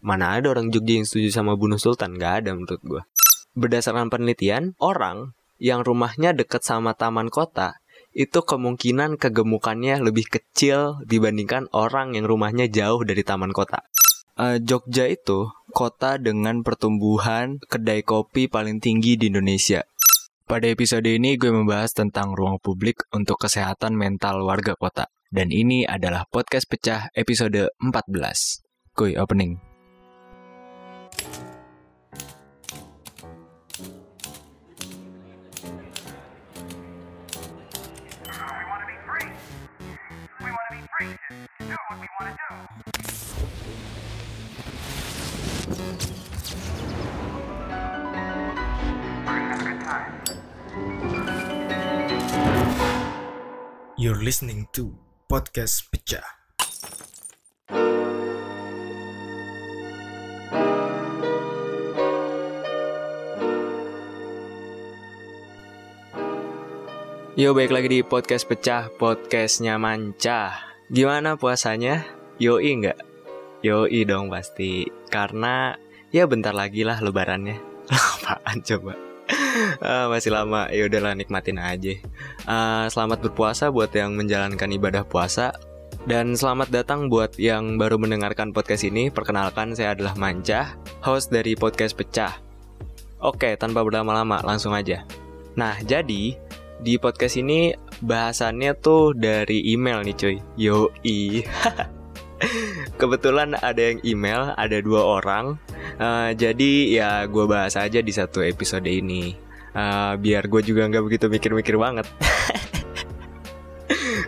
Mana ada orang Jogja yang setuju sama bunuh Sultan? Gak ada menurut gue. Berdasarkan penelitian, orang yang rumahnya dekat sama taman kota itu kemungkinan kegemukannya lebih kecil dibandingkan orang yang rumahnya jauh dari taman kota. Uh, Jogja itu kota dengan pertumbuhan kedai kopi paling tinggi di Indonesia. Pada episode ini gue membahas tentang ruang publik untuk kesehatan mental warga kota. Dan ini adalah podcast pecah episode 14. Kuy, opening. You're listening to Podcast Pecah. Yo, baik lagi di podcast pecah, podcastnya manca. Gimana puasanya? Yoi nggak? Yoi dong pasti. Karena ya bentar lagi lah lebarannya. Apaan coba? uh, masih lama ya udahlah nikmatin aja uh, selamat berpuasa buat yang menjalankan ibadah puasa dan selamat datang buat yang baru mendengarkan podcast ini perkenalkan saya adalah Manca host dari podcast pecah oke tanpa berlama-lama langsung aja nah jadi di podcast ini bahasannya tuh dari email nih cuy. Yoi. Kebetulan ada yang email ada dua orang. Uh, jadi ya gue bahas aja di satu episode ini. Uh, biar gue juga nggak begitu mikir-mikir banget.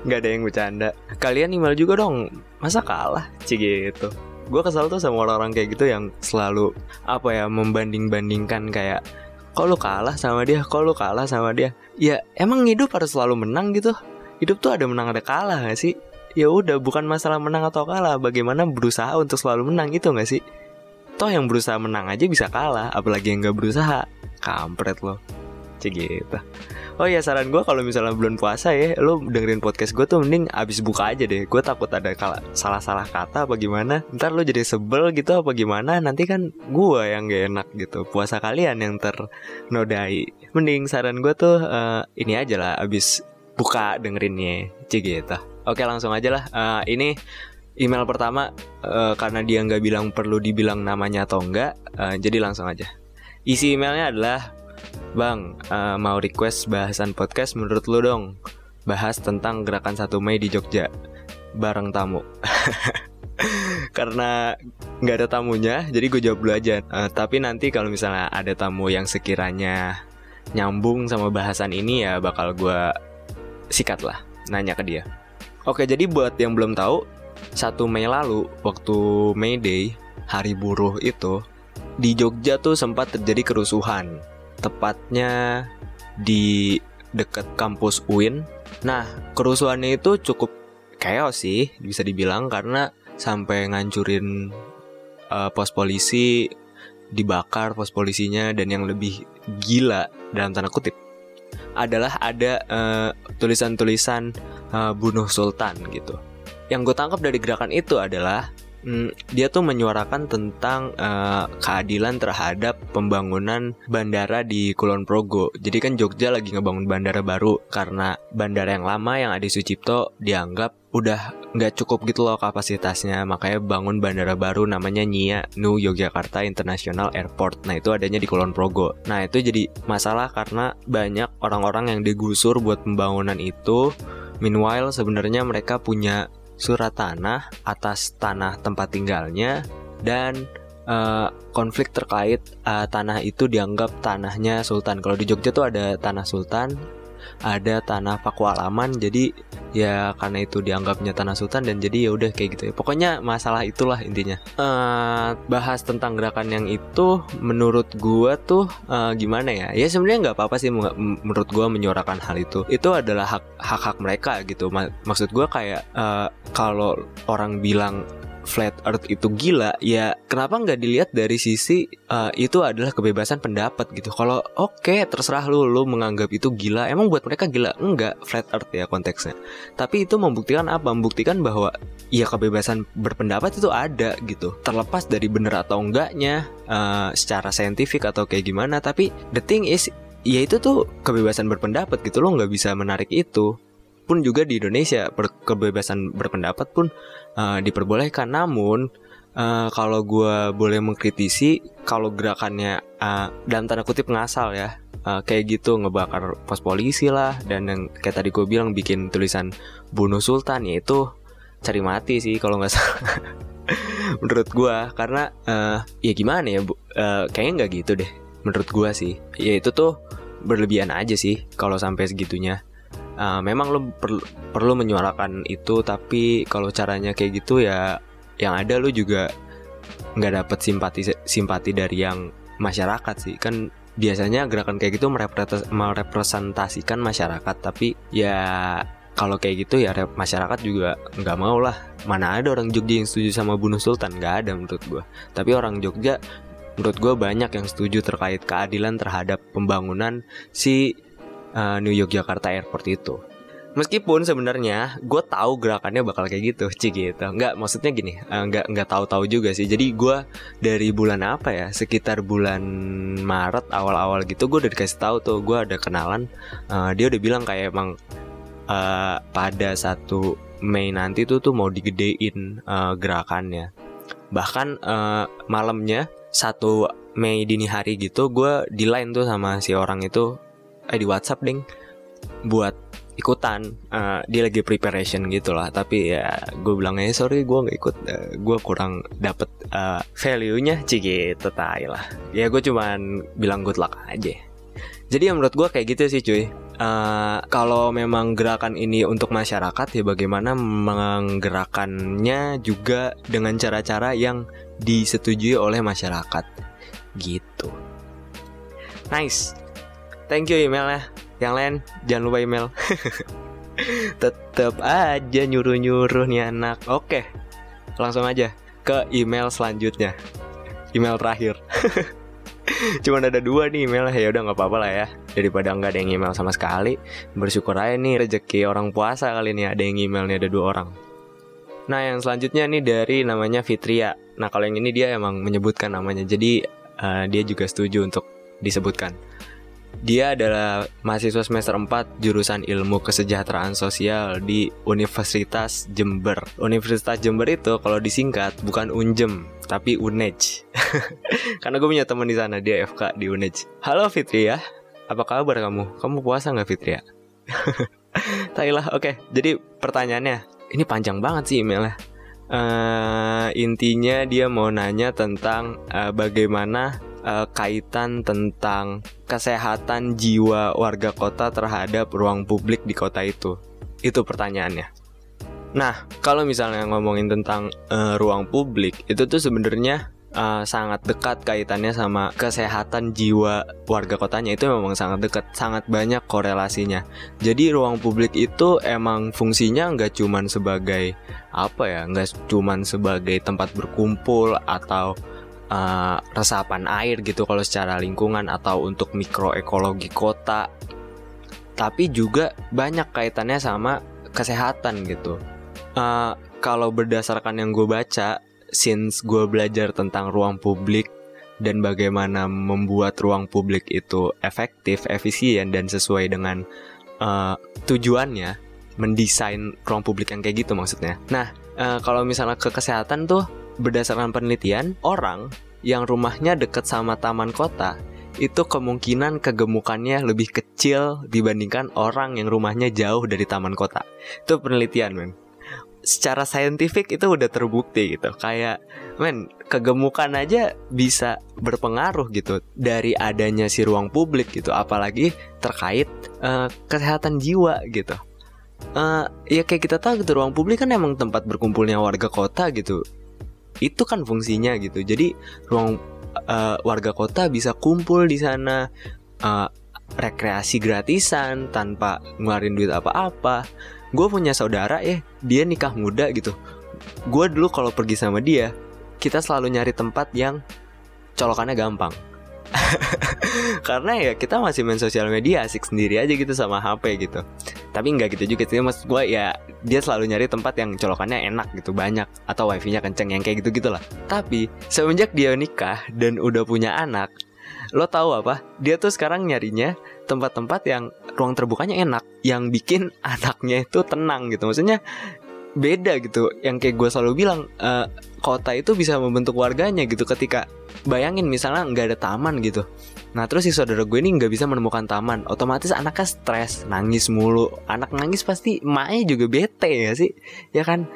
Nggak ada yang bercanda. Kalian email juga dong. Masa kalah? Cie gitu. Gue kesal tuh sama orang-orang kayak gitu yang selalu apa ya membanding-bandingkan kayak kok lu kalah sama dia? Kok lu kalah sama dia? Ya emang hidup harus selalu menang gitu. Hidup tuh ada menang ada kalah gak sih? Ya udah bukan masalah menang atau kalah. Bagaimana berusaha untuk selalu menang itu gak sih? Toh yang berusaha menang aja bisa kalah apalagi yang gak berusaha. Kampret loh cek gitu oh ya saran gue kalau misalnya bulan puasa ya lo dengerin podcast gue tuh mending abis buka aja deh. Gue takut ada salah-salah kata apa gimana. Ntar lo jadi sebel gitu apa gimana nanti kan gue yang gak enak gitu. Puasa kalian yang ternodai. Mending saran gue tuh uh, ini aja lah abis buka dengerinnya gitu Oke langsung aja lah. Uh, ini email pertama uh, karena dia nggak bilang perlu dibilang namanya atau enggak, uh, jadi langsung aja. Isi emailnya adalah, Bang, uh, mau request bahasan podcast menurut lo dong. Bahas tentang gerakan 1 Mei di Jogja bareng tamu. karena nggak ada tamunya, jadi gue jawab dulu aja. Uh, tapi nanti kalau misalnya ada tamu yang sekiranya nyambung sama bahasan ini ya bakal gue sikat lah nanya ke dia. Oke, jadi buat yang belum tahu, 1 Mei lalu waktu May Day, hari buruh itu, di Jogja tuh sempat terjadi kerusuhan. Tepatnya di dekat kampus UIN. Nah, kerusuhannya itu cukup chaos sih, bisa dibilang karena sampai ngancurin uh, pos polisi, dibakar pos polisinya dan yang lebih gila dalam tanda kutip adalah ada tulisan-tulisan uh, uh, bunuh sultan gitu. Yang gue tangkap dari gerakan itu adalah mm, dia tuh menyuarakan tentang uh, keadilan terhadap pembangunan bandara di Kulon Progo. Jadi kan Jogja lagi ngebangun bandara baru karena bandara yang lama yang ada Sucipto dianggap udah nggak cukup gitu loh kapasitasnya. Makanya bangun bandara baru namanya Nia Nu Yogyakarta International Airport. Nah itu adanya di Kulon Progo. Nah itu jadi masalah karena banyak orang-orang yang digusur buat pembangunan itu. Meanwhile sebenarnya mereka punya surat tanah atas tanah tempat tinggalnya dan uh, konflik terkait uh, tanah itu dianggap tanahnya sultan. Kalau di Jogja tuh ada tanah sultan ada tanah pakualaman jadi ya karena itu dianggapnya tanah sultan dan jadi ya udah kayak gitu ya. Pokoknya masalah itulah intinya. Uh, bahas tentang gerakan yang itu menurut gua tuh uh, gimana ya? Ya sebenarnya nggak apa-apa sih menurut gua menyuarakan hal itu. Itu adalah hak hak hak mereka gitu. Maksud gua kayak uh, kalau orang bilang flat earth itu gila ya kenapa nggak dilihat dari sisi uh, itu adalah kebebasan pendapat gitu. Kalau oke okay, terserah lu lu menganggap itu gila emang buat mereka gila? Enggak flat earth ya konteksnya. Tapi itu membuktikan apa? Membuktikan bahwa ya kebebasan berpendapat itu ada gitu. Terlepas dari benar atau enggaknya uh, secara saintifik atau kayak gimana tapi the thing is ya itu tuh kebebasan berpendapat gitu. Lo nggak bisa menarik itu. Pun juga di Indonesia kebebasan berpendapat pun uh, diperbolehkan. Namun uh, kalau gue boleh mengkritisi kalau gerakannya uh, dalam tanda kutip ngasal ya uh, kayak gitu ngebakar pos polisi lah dan yang kayak tadi gue bilang bikin tulisan bunuh sultan yaitu cari mati sih kalau nggak salah. Menurut gue karena uh, ya gimana ya uh, kayaknya nggak gitu deh menurut gue sih. Ya itu tuh berlebihan aja sih kalau sampai segitunya uh, memang lo perlu perlu menyuarakan itu tapi kalau caranya kayak gitu ya yang ada lo juga nggak dapet simpati simpati dari yang masyarakat sih. Kan biasanya gerakan kayak gitu merepresentasikan masyarakat tapi ya kalau kayak gitu ya masyarakat juga nggak mau lah. Mana ada orang Jogja yang setuju sama bunuh Sultan? Nggak ada menurut gue tapi orang Jogja menurut gue banyak yang setuju terkait keadilan terhadap pembangunan si uh, New Jakarta Airport itu. Meskipun sebenarnya gue tahu gerakannya bakal kayak gitu, cik gitu. Nggak, maksudnya gini, uh, nggak nggak tahu-tahu juga sih. Jadi gue dari bulan apa ya, sekitar bulan Maret awal-awal gitu, gue udah dikasih tahu tuh, gue ada kenalan. Uh, dia udah bilang kayak emang uh, pada satu Mei nanti tuh tuh mau digedein uh, gerakannya. Bahkan uh, malamnya satu Mei dini hari gitu, gue di line tuh sama si orang itu eh di WhatsApp ding buat ikutan. Uh, dia lagi preparation gitu lah tapi ya gue bilang eh sorry gue nggak ikut. Uh, gue kurang dapet uh, value nya cik gitu tai lah. Ya gue cuman bilang good luck aja. Jadi yang menurut gue kayak gitu sih cuy. Uh, kalau memang gerakan ini untuk masyarakat ya bagaimana menggerakkannya juga dengan cara-cara yang disetujui oleh masyarakat. Gitu. Nice Thank you emailnya. Yang lain jangan lupa email. Tetep aja nyuruh-nyuruh nih anak. Oke. Langsung aja ke email selanjutnya. Email terakhir. Cuman ada dua nih email ya udah nggak apa-apa lah ya daripada nggak ada yang email sama sekali bersyukur aja nih rezeki orang puasa kali ini ada yang email nih ada dua orang Nah yang selanjutnya nih dari namanya Fitria Nah kalau yang ini dia emang menyebutkan namanya Jadi uh, dia juga setuju untuk disebutkan dia adalah mahasiswa semester 4 jurusan ilmu kesejahteraan sosial di Universitas Jember. Universitas Jember itu kalau disingkat bukan Unjem, tapi UNEJ. Karena gue punya teman di sana, dia FK di UNEJ. Halo Fitri ya, apa kabar kamu? Kamu puasa nggak Fitri ya? Tailah, oke. Okay. Jadi pertanyaannya, ini panjang banget sih emailnya. Uh, intinya dia mau nanya tentang uh, bagaimana uh, kaitan tentang kesehatan jiwa warga kota terhadap ruang publik di kota itu? Itu pertanyaannya. Nah, kalau misalnya ngomongin tentang uh, ruang publik, itu tuh sebenarnya uh, sangat dekat kaitannya sama kesehatan jiwa warga kotanya itu memang sangat dekat, sangat banyak korelasinya. Jadi ruang publik itu emang fungsinya nggak cuman sebagai apa ya, nggak cuman sebagai tempat berkumpul atau uh, resapan air gitu kalau secara lingkungan atau untuk mikroekologi kota tapi juga banyak kaitannya sama kesehatan gitu uh, kalau berdasarkan yang gue baca since gue belajar tentang ruang publik dan bagaimana membuat ruang publik itu efektif, efisien dan sesuai dengan uh, tujuannya mendesain ruang publik yang kayak gitu maksudnya. Nah, uh, kalau misalnya ke kesehatan tuh berdasarkan penelitian, orang yang rumahnya dekat sama taman kota itu kemungkinan kegemukannya lebih kecil dibandingkan orang yang rumahnya jauh dari taman kota. Itu penelitian, men. Secara saintifik itu udah terbukti gitu. Kayak, men, kegemukan aja bisa berpengaruh gitu dari adanya si ruang publik gitu. Apalagi terkait uh, kesehatan jiwa gitu. Uh, ya kayak kita tahu gitu ruang publik kan emang tempat berkumpulnya warga kota gitu itu kan fungsinya gitu. Jadi ruang uh, warga kota bisa kumpul di sana uh, rekreasi gratisan tanpa ngeluarin duit apa-apa. Gue punya saudara ya dia nikah muda gitu. Gue dulu kalau pergi sama dia kita selalu nyari tempat yang colokannya gampang. Karena ya kita masih main sosial media asik sendiri aja gitu sama HP gitu tapi nggak gitu juga sih mas. Gue ya dia selalu nyari tempat yang colokannya enak gitu banyak atau wifi-nya kenceng yang kayak gitu gitulah tapi semenjak dia nikah dan udah punya anak lo tahu apa? Dia tuh sekarang nyarinya tempat-tempat yang ruang terbukanya enak yang bikin anaknya itu tenang gitu. Maksudnya beda gitu. Yang kayak gue selalu bilang uh, kota itu bisa membentuk warganya gitu ketika bayangin misalnya nggak ada taman gitu. Nah terus si saudara gue ini nggak bisa menemukan taman. Otomatis anaknya stres nangis mulu. Anak nangis pasti emaknya juga bete ya sih? Ya kan?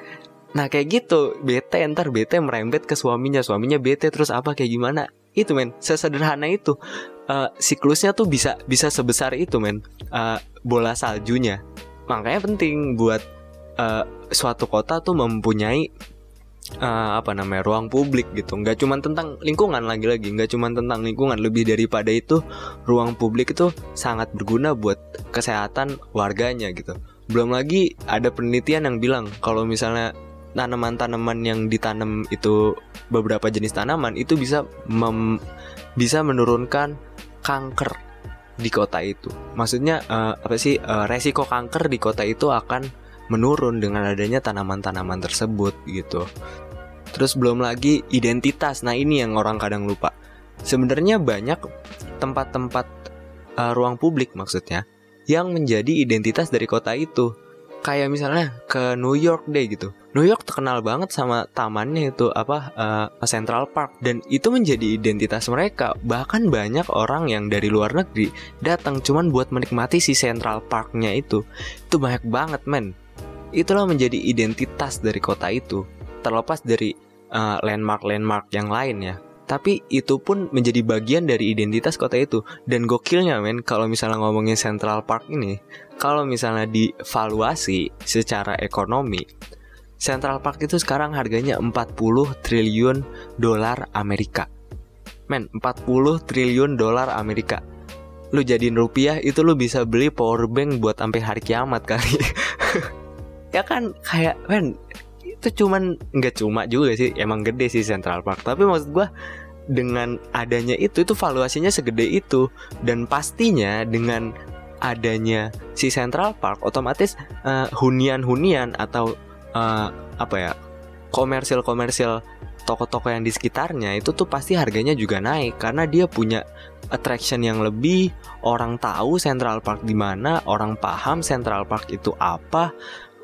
Nah kayak gitu. Bete ntar bete merembet ke suaminya. Suaminya bete terus apa kayak gimana? Itu men sesederhana itu. Uh, siklusnya tuh bisa bisa sebesar itu men. Uh, bola saljunya. Makanya penting buat uh, suatu kota tuh mempunyai uh, apa namanya ruang publik gitu. Nggak cuma tentang lingkungan lagi-lagi nggak cuma tentang lingkungan. Lebih daripada itu ruang publik itu sangat berguna buat kesehatan warganya gitu. Belum lagi ada penelitian yang bilang kalau misalnya tanaman-tanaman yang ditanam itu beberapa jenis tanaman itu bisa mem, bisa menurunkan kanker di kota itu. Maksudnya uh, apa sih uh, resiko kanker di kota itu akan menurun dengan adanya tanaman-tanaman tersebut gitu. Terus belum lagi identitas. Nah, ini yang orang kadang lupa. Sebenarnya banyak tempat-tempat uh, ruang publik maksudnya yang menjadi identitas dari kota itu. Kayak misalnya ke New York deh gitu. New York terkenal banget sama tamannya itu apa uh, Central Park dan itu menjadi identitas mereka. Bahkan banyak orang yang dari luar negeri datang cuman buat menikmati si Central Parknya itu. Itu banyak banget men itulah menjadi identitas dari kota itu terlepas dari uh, landmark-landmark yang lain ya. Tapi itu pun menjadi bagian dari identitas kota itu. Dan gokilnya men kalau misalnya ngomongin Central Park ini kalau misalnya divaluasi secara ekonomi Central Park itu sekarang harganya 40 triliun dolar Amerika. Men 40 triliun dolar Amerika. Lu jadiin rupiah itu lu bisa beli power bank buat sampai hari kiamat kali ya kan kayak men itu cuman nggak cuma juga sih emang gede sih Central Park. Tapi maksud gue dengan adanya itu itu valuasinya segede itu. Dan pastinya dengan adanya si Central Park otomatis uh, hunian-hunian atau uh, apa ya komersil-komersil toko-toko yang di sekitarnya itu tuh pasti harganya juga naik. Karena dia punya attraction yang lebih orang tahu Central Park di mana orang paham Central Park itu apa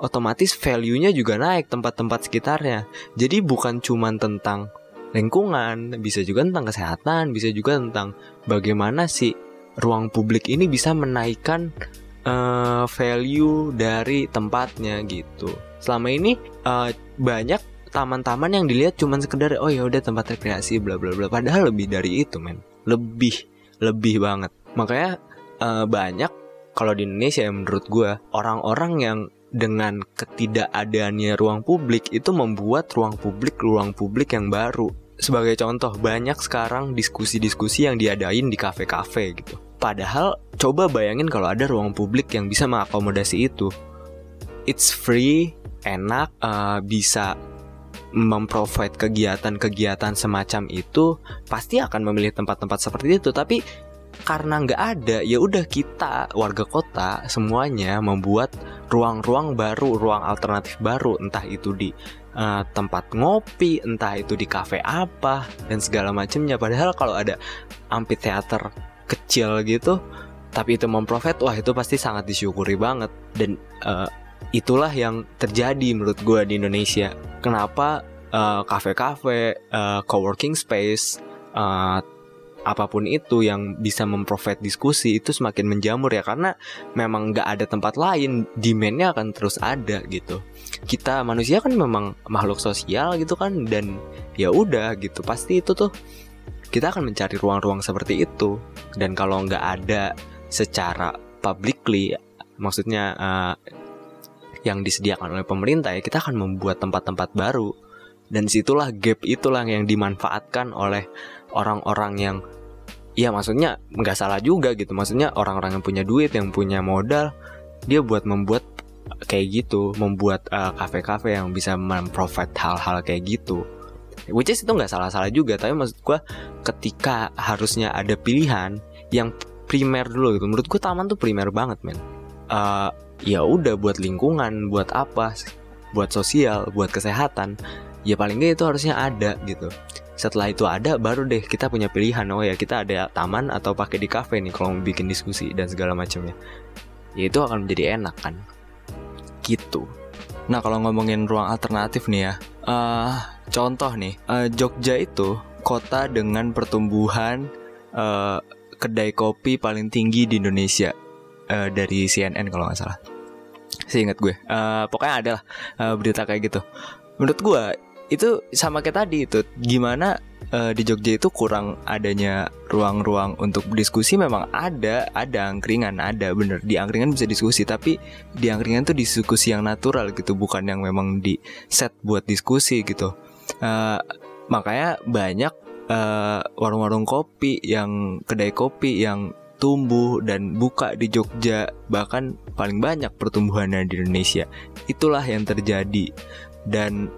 otomatis value-nya juga naik tempat-tempat sekitarnya. Jadi bukan cuma tentang lingkungan, bisa juga tentang kesehatan, bisa juga tentang bagaimana sih ruang publik ini bisa menaikkan uh, value dari tempatnya gitu. Selama ini uh, banyak taman-taman yang dilihat cuma sekedar oh ya udah tempat rekreasi bla bla bla padahal lebih dari itu men lebih lebih banget makanya uh, banyak kalau di Indonesia ya menurut gue orang-orang yang dengan ketidakadaannya ruang publik itu membuat ruang publik ruang publik yang baru. Sebagai contoh, banyak sekarang diskusi-diskusi yang diadain di kafe-kafe gitu. Padahal coba bayangin kalau ada ruang publik yang bisa mengakomodasi itu. It's free, enak, uh, bisa memprovide kegiatan-kegiatan semacam itu pasti akan memilih tempat-tempat seperti itu tapi karena nggak ada ya udah kita warga kota semuanya membuat ruang-ruang baru ruang alternatif baru. Entah itu di uh, tempat ngopi entah itu di kafe apa dan segala macamnya. Padahal kalau ada amphitheater kecil gitu tapi itu memprofit wah itu pasti sangat disyukuri banget. Dan uh, itulah yang terjadi menurut gue di Indonesia. Kenapa kafe-kafe uh, uh, coworking space uh, apa pun itu yang bisa memprovide diskusi itu semakin menjamur ya karena memang nggak ada tempat lain demandnya akan terus ada gitu. Kita manusia kan memang makhluk sosial gitu kan dan ya udah gitu pasti itu tuh kita akan mencari ruang-ruang seperti itu. Dan kalau nggak ada secara publicly maksudnya uh, yang disediakan oleh pemerintah ya kita akan membuat tempat-tempat baru. Dan situlah gap itulah yang dimanfaatkan oleh orang-orang yang ya maksudnya nggak salah juga gitu. Maksudnya orang-orang yang punya duit yang punya modal dia buat membuat kayak gitu membuat uh, kafe-kafe yang bisa memprovide hal-hal kayak gitu. Which is itu nggak salah-salah juga tapi maksud gue ketika harusnya ada pilihan yang primer dulu gitu. Menurut gue taman tuh primer banget men. Uh, ya udah buat lingkungan buat apa buat sosial buat kesehatan ya paling nggak itu harusnya ada gitu. Setelah itu ada baru deh kita punya pilihan oh ya kita ada taman atau pakai di kafe nih kalau mau bikin diskusi dan segala macamnya. Ya itu akan menjadi enak kan? Gitu. Nah kalau ngomongin ruang alternatif nih ya, uh, contoh nih, uh, Jogja itu kota dengan pertumbuhan uh, kedai kopi paling tinggi di Indonesia uh, dari CNN kalau nggak salah. Seingat gue, uh, pokoknya ada lah uh, berita kayak gitu. Menurut gue itu sama kayak tadi itu, gimana uh, di Jogja itu kurang adanya ruang-ruang untuk diskusi memang ada, ada angkringan, ada bener. Di angkringan bisa diskusi, tapi di angkringan tuh diskusi yang natural gitu, bukan yang memang di set buat diskusi gitu. Uh, makanya banyak uh, warung-warung kopi yang kedai kopi yang tumbuh dan buka di Jogja bahkan paling banyak pertumbuhannya di Indonesia. Itulah yang terjadi. Dan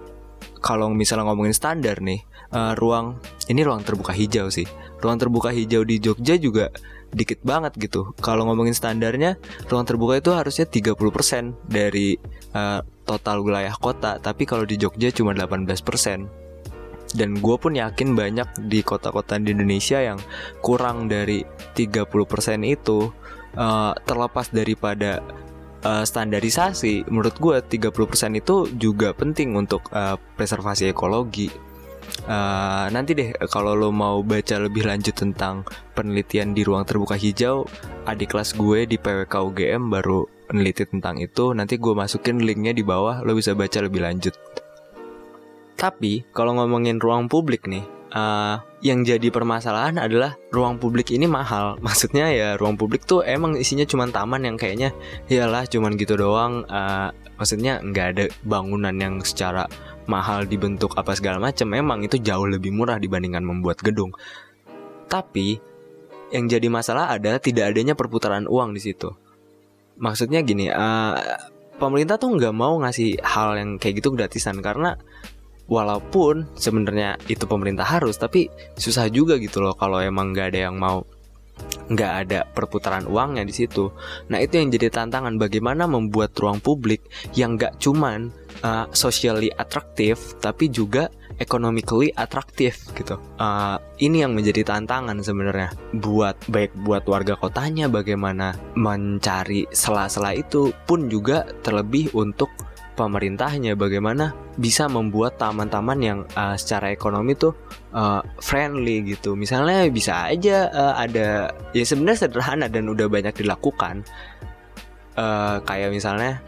kalau misalnya ngomongin standar nih uh, ruang ini ruang terbuka hijau sih. Ruang terbuka hijau di Jogja juga dikit banget gitu. Kalau ngomongin standarnya, ruang terbuka itu harusnya 30% dari uh, total wilayah kota, tapi kalau di Jogja cuma 18%. Dan gue pun yakin banyak di kota-kota di Indonesia yang kurang dari 30% itu uh, terlepas daripada uh, standarisasi menurut gue 30% itu juga penting untuk uh, preservasi ekologi Uh, nanti deh kalau lo mau baca lebih lanjut tentang penelitian di ruang terbuka hijau, adik kelas gue di PWK UGM baru meneliti tentang itu. Nanti gue masukin linknya di bawah, lo bisa baca lebih lanjut. Tapi kalau ngomongin ruang publik nih, uh, yang jadi permasalahan adalah ruang publik ini mahal. Maksudnya ya ruang publik tuh emang isinya cuma taman yang kayaknya iyalah cuman gitu doang. Uh, maksudnya nggak ada bangunan yang secara mahal dibentuk apa segala macam memang itu jauh lebih murah dibandingkan membuat gedung. Tapi yang jadi masalah ada tidak adanya perputaran uang di situ. Maksudnya gini, uh, pemerintah tuh nggak mau ngasih hal yang kayak gitu gratisan karena walaupun sebenarnya itu pemerintah harus, tapi susah juga gitu loh kalau emang nggak ada yang mau nggak ada perputaran uangnya di situ. Nah itu yang jadi tantangan bagaimana membuat ruang publik yang nggak cuman uh, socially atraktif tapi juga economically atraktif gitu. Uh, ini yang menjadi tantangan sebenarnya buat baik buat warga kotanya bagaimana mencari sela-sela itu pun juga terlebih untuk pemerintahnya bagaimana bisa membuat taman-taman yang uh, secara ekonomi tuh uh, friendly gitu. Misalnya bisa aja uh, ada ya sebenarnya sederhana dan udah banyak dilakukan. Uh, kayak misalnya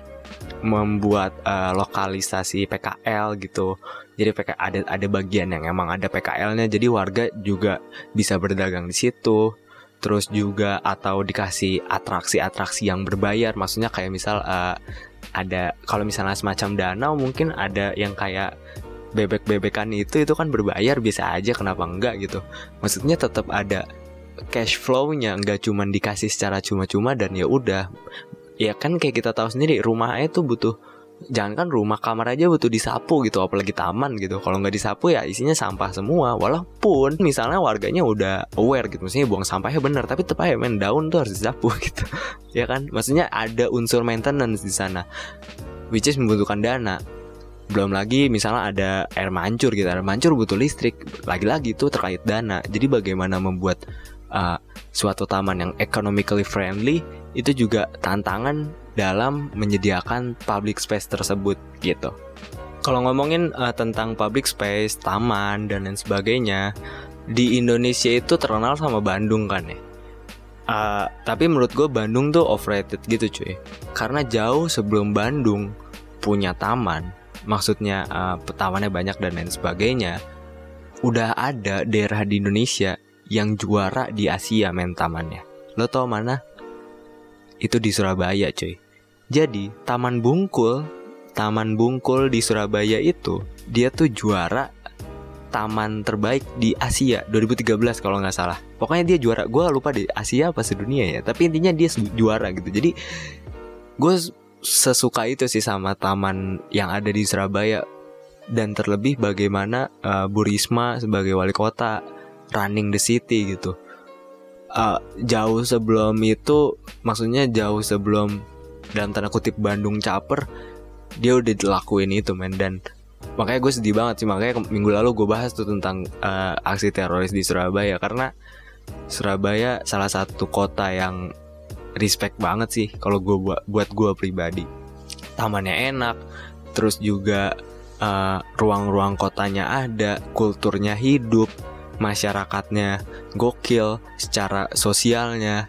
membuat uh, lokalisasi PKL gitu. Jadi ada ada bagian yang emang ada PKL-nya jadi warga juga bisa berdagang di situ. Terus juga atau dikasih atraksi-atraksi yang berbayar, maksudnya kayak misal uh, ada kalau misalnya semacam danau mungkin ada yang kayak bebek-bebekan itu itu kan berbayar bisa aja kenapa enggak gitu. Maksudnya tetap ada cash flow-nya nggak cuma dikasih secara cuma-cuma dan ya udah. Ya kan kayak kita tahu sendiri rumah itu butuh jangan kan rumah kamar aja butuh disapu gitu apalagi taman gitu. Kalau nggak disapu ya isinya sampah semua. Walaupun misalnya warganya udah aware gitu maksudnya buang sampahnya bener tapi tetap aja main daun tuh harus disapu gitu. Ya kan? Maksudnya ada unsur maintenance di sana which is membutuhkan dana. Belum lagi misalnya ada air mancur gitu air mancur butuh listrik. Lagi-lagi itu terkait dana. Jadi bagaimana membuat uh, suatu taman yang economically friendly itu juga tantangan dalam menyediakan public space tersebut gitu. Kalau ngomongin uh, tentang public space, taman dan lain sebagainya, di Indonesia itu terkenal sama Bandung kan ya. Uh, tapi menurut gue Bandung tuh overrated gitu cuy. Karena jauh sebelum Bandung punya taman, maksudnya uh, banyak dan lain sebagainya, udah ada daerah di Indonesia yang juara di Asia main tamannya. Lo tau mana? Itu di Surabaya cuy. Jadi Taman Bungkul, Taman Bungkul di Surabaya itu dia tuh juara taman terbaik di Asia 2013 kalau nggak salah. Pokoknya dia juara. Gue lupa di Asia apa sedunia ya. Tapi intinya dia juara gitu. Jadi gue sesuka itu sih sama taman yang ada di Surabaya dan terlebih bagaimana uh, Bu Risma sebagai wali kota running the city gitu. Uh, jauh sebelum itu, maksudnya jauh sebelum dalam tanda kutip Bandung caper, dia udah lakuin itu men. Dan makanya gue sedih banget sih. Makanya minggu lalu gue bahas tuh tentang uh, aksi teroris di Surabaya. Karena Surabaya salah satu kota yang respect banget sih kalau gue buat buat gue pribadi. Tamannya enak terus juga ruang ruang-ruang kotanya ada kulturnya hidup masyarakatnya gokil secara sosialnya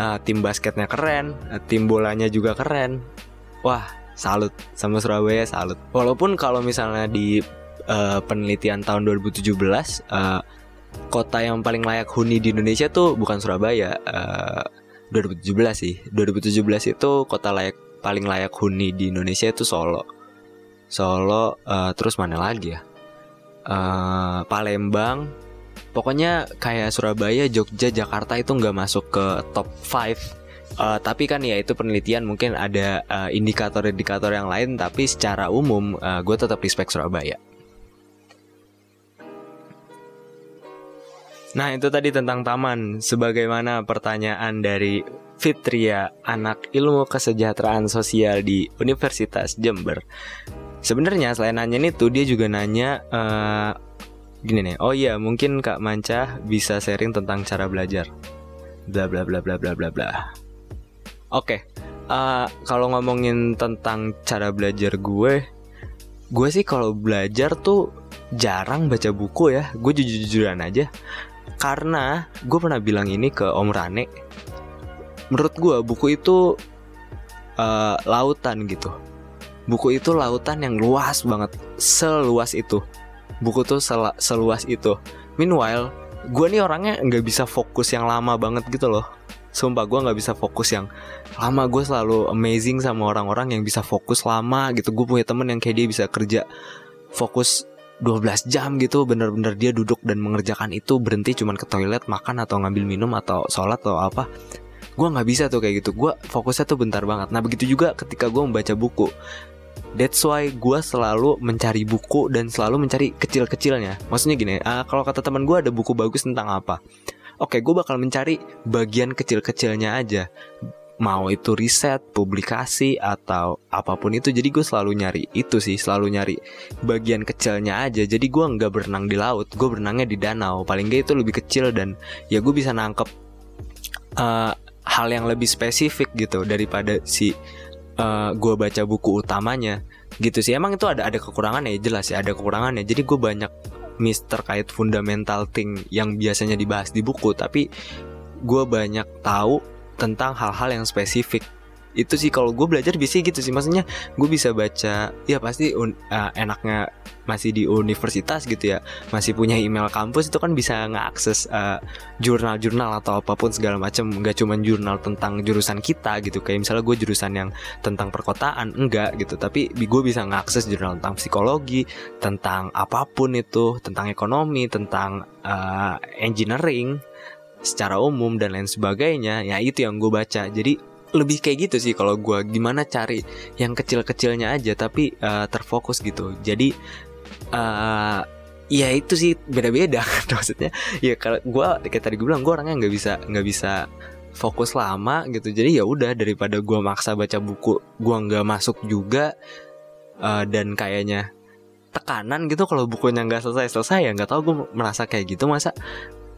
uh, tim basketnya keren uh, tim bolanya juga keren. Wah salut sama Surabaya salut. Walaupun kalau misalnya di uh, penelitian tahun 2017 uh, kota yang paling layak huni di Indonesia tuh bukan Surabaya uh, 2017 sih. 2017 itu kota layak paling layak huni di Indonesia itu Solo. Solo uh, terus mana lagi ya? Uh, Palembang pokoknya kayak Surabaya Jogja Jakarta itu nggak masuk ke top 5 Uh, tapi kan ya itu penelitian mungkin ada indikator-indikator uh, yang lain tapi secara umum uh, gue tetap respect Surabaya. Nah itu tadi tentang taman. Sebagaimana pertanyaan dari Fitria Anak ilmu kesejahteraan sosial di Universitas Jember. Sebenarnya selain nanya itu dia juga nanya uh, Gini nih Oh iya mungkin Kak Manca bisa sharing tentang cara belajar Bla bla bla bla bla bla bla Oke, uh, kalau ngomongin tentang cara belajar gue, gue sih kalau belajar tuh jarang baca buku ya. Gue jujur-jujuran aja. Karena gue pernah bilang ini ke Om Rane. Menurut gue buku itu uh, lautan gitu. Buku itu lautan yang luas banget, seluas itu. Buku tuh sel seluas itu. Meanwhile, gue nih orangnya nggak bisa fokus yang lama banget gitu loh. Sumpah gue gak bisa fokus yang lama. Gue selalu amazing sama orang-orang yang bisa fokus lama gitu. Gue punya temen yang kayak dia bisa kerja fokus 12 jam gitu. Bener-bener dia duduk dan mengerjakan itu. Berhenti cuman ke toilet makan atau ngambil minum atau sholat atau apa. Gue gak bisa tuh kayak gitu. Gue fokusnya tuh bentar banget. Nah begitu juga ketika gue membaca buku That's why gue selalu mencari buku dan selalu mencari kecil-kecilnya. Maksudnya gini, uh, kalau kata teman gue ada buku bagus tentang apa? oke gue bakal mencari bagian kecil-kecilnya aja mau itu riset, publikasi atau apa pun itu jadi gue selalu nyari itu sih selalu nyari bagian kecilnya aja jadi gue nggak berenang di laut gue berenangnya di danau paling gak itu lebih kecil dan ya gue bisa nangkep uh, hal yang lebih spesifik gitu daripada si uh, gue baca buku utamanya gitu sih. Emang itu ada ada kekurangannya jelas ya ada kekurangannya. Jadi gue banyak miss terkait fundamental thing yang biasanya dibahas di buku tapi gue banyak tahu tentang hal-hal yang spesifik. Itu sih kalau gue belajar bisa gitu sih. Maksudnya gue bisa baca ya pasti uh, enaknya masih di universitas gitu ya masih punya email kampus itu kan bisa ngakses uh, jurnal-jurnal atau apa pun segala macam nggak cuma jurnal tentang jurusan kita gitu. Kayak misalnya gue jurusan yang tentang perkotaan enggak gitu. Tapi gue bisa ngakses jurnal tentang psikologi tentang apa pun itu tentang ekonomi tentang uh, engineering secara umum dan lain sebagainya. Ya itu yang gue baca. Jadi lebih kayak gitu sih kalau gue gimana cari yang kecil-kecilnya aja tapi uh, terfokus gitu. Jadi uh, ya itu sih beda-beda. Maksudnya ya kalau gue kayak tadi gue bilang gue orangnya nggak bisa nggak bisa fokus lama gitu. Jadi ya udah daripada gue maksa baca buku gue nggak masuk juga uh, dan kayaknya tekanan gitu kalau bukunya nggak selesai selesai ya nggak tahu gue merasa kayak gitu masa.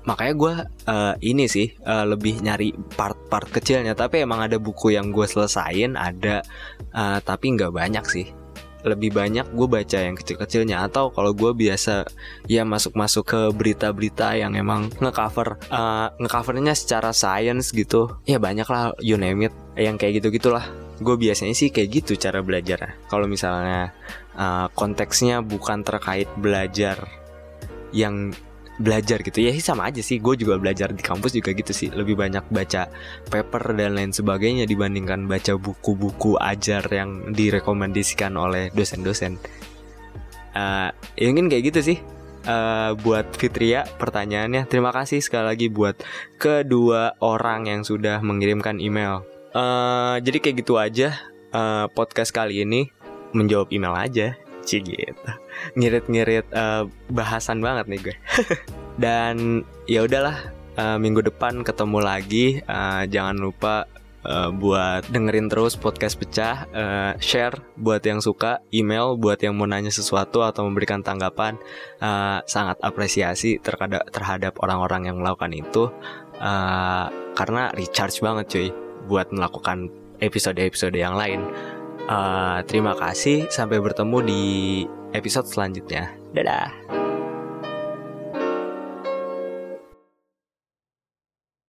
Makanya gue uh, ini sih uh, lebih nyari part-part kecilnya. Tapi emang ada buku yang gue selesain ada uh, tapi nggak banyak sih lebih banyak gue baca yang kecil-kecilnya. Atau kalau gue biasa ya masuk-masuk ke berita-berita yang emang ngecover uh, ngecovernya secara science gitu. Ya banyak lah you name it yang kayak gitu gitulah gue biasanya sih kayak gitu cara belajar kalau misalnya uh, konteksnya bukan terkait belajar yang belajar gitu. Ya sih sama aja sih. Gue juga belajar di kampus juga gitu sih. Lebih banyak baca paper dan lain sebagainya dibandingkan baca buku-buku ajar yang direkomendasikan oleh dosen-dosen. Uh, ya mungkin kayak gitu sih. Uh, buat Fitria pertanyaannya. Terima kasih sekali lagi buat kedua orang yang sudah mengirimkan email. Uh, jadi kayak gitu aja eh, podcast kali ini. Menjawab email aja. Cie gitu. Ngirit-ngirit eh, bahasan banget nih gue. Dan ya udahlah eh, minggu depan ketemu lagi. Eh, jangan lupa eh, buat dengerin terus podcast pecah, eh, share buat yang suka, email buat yang mau nanya sesuatu atau memberikan tanggapan. Eh, sangat apresiasi terhadap terhadap orang-orang yang melakukan itu Eh, karena recharge banget cuy buat melakukan episode-episode yang lain. Eh, terima kasih, sampai bertemu di episode selanjutnya. Dadah.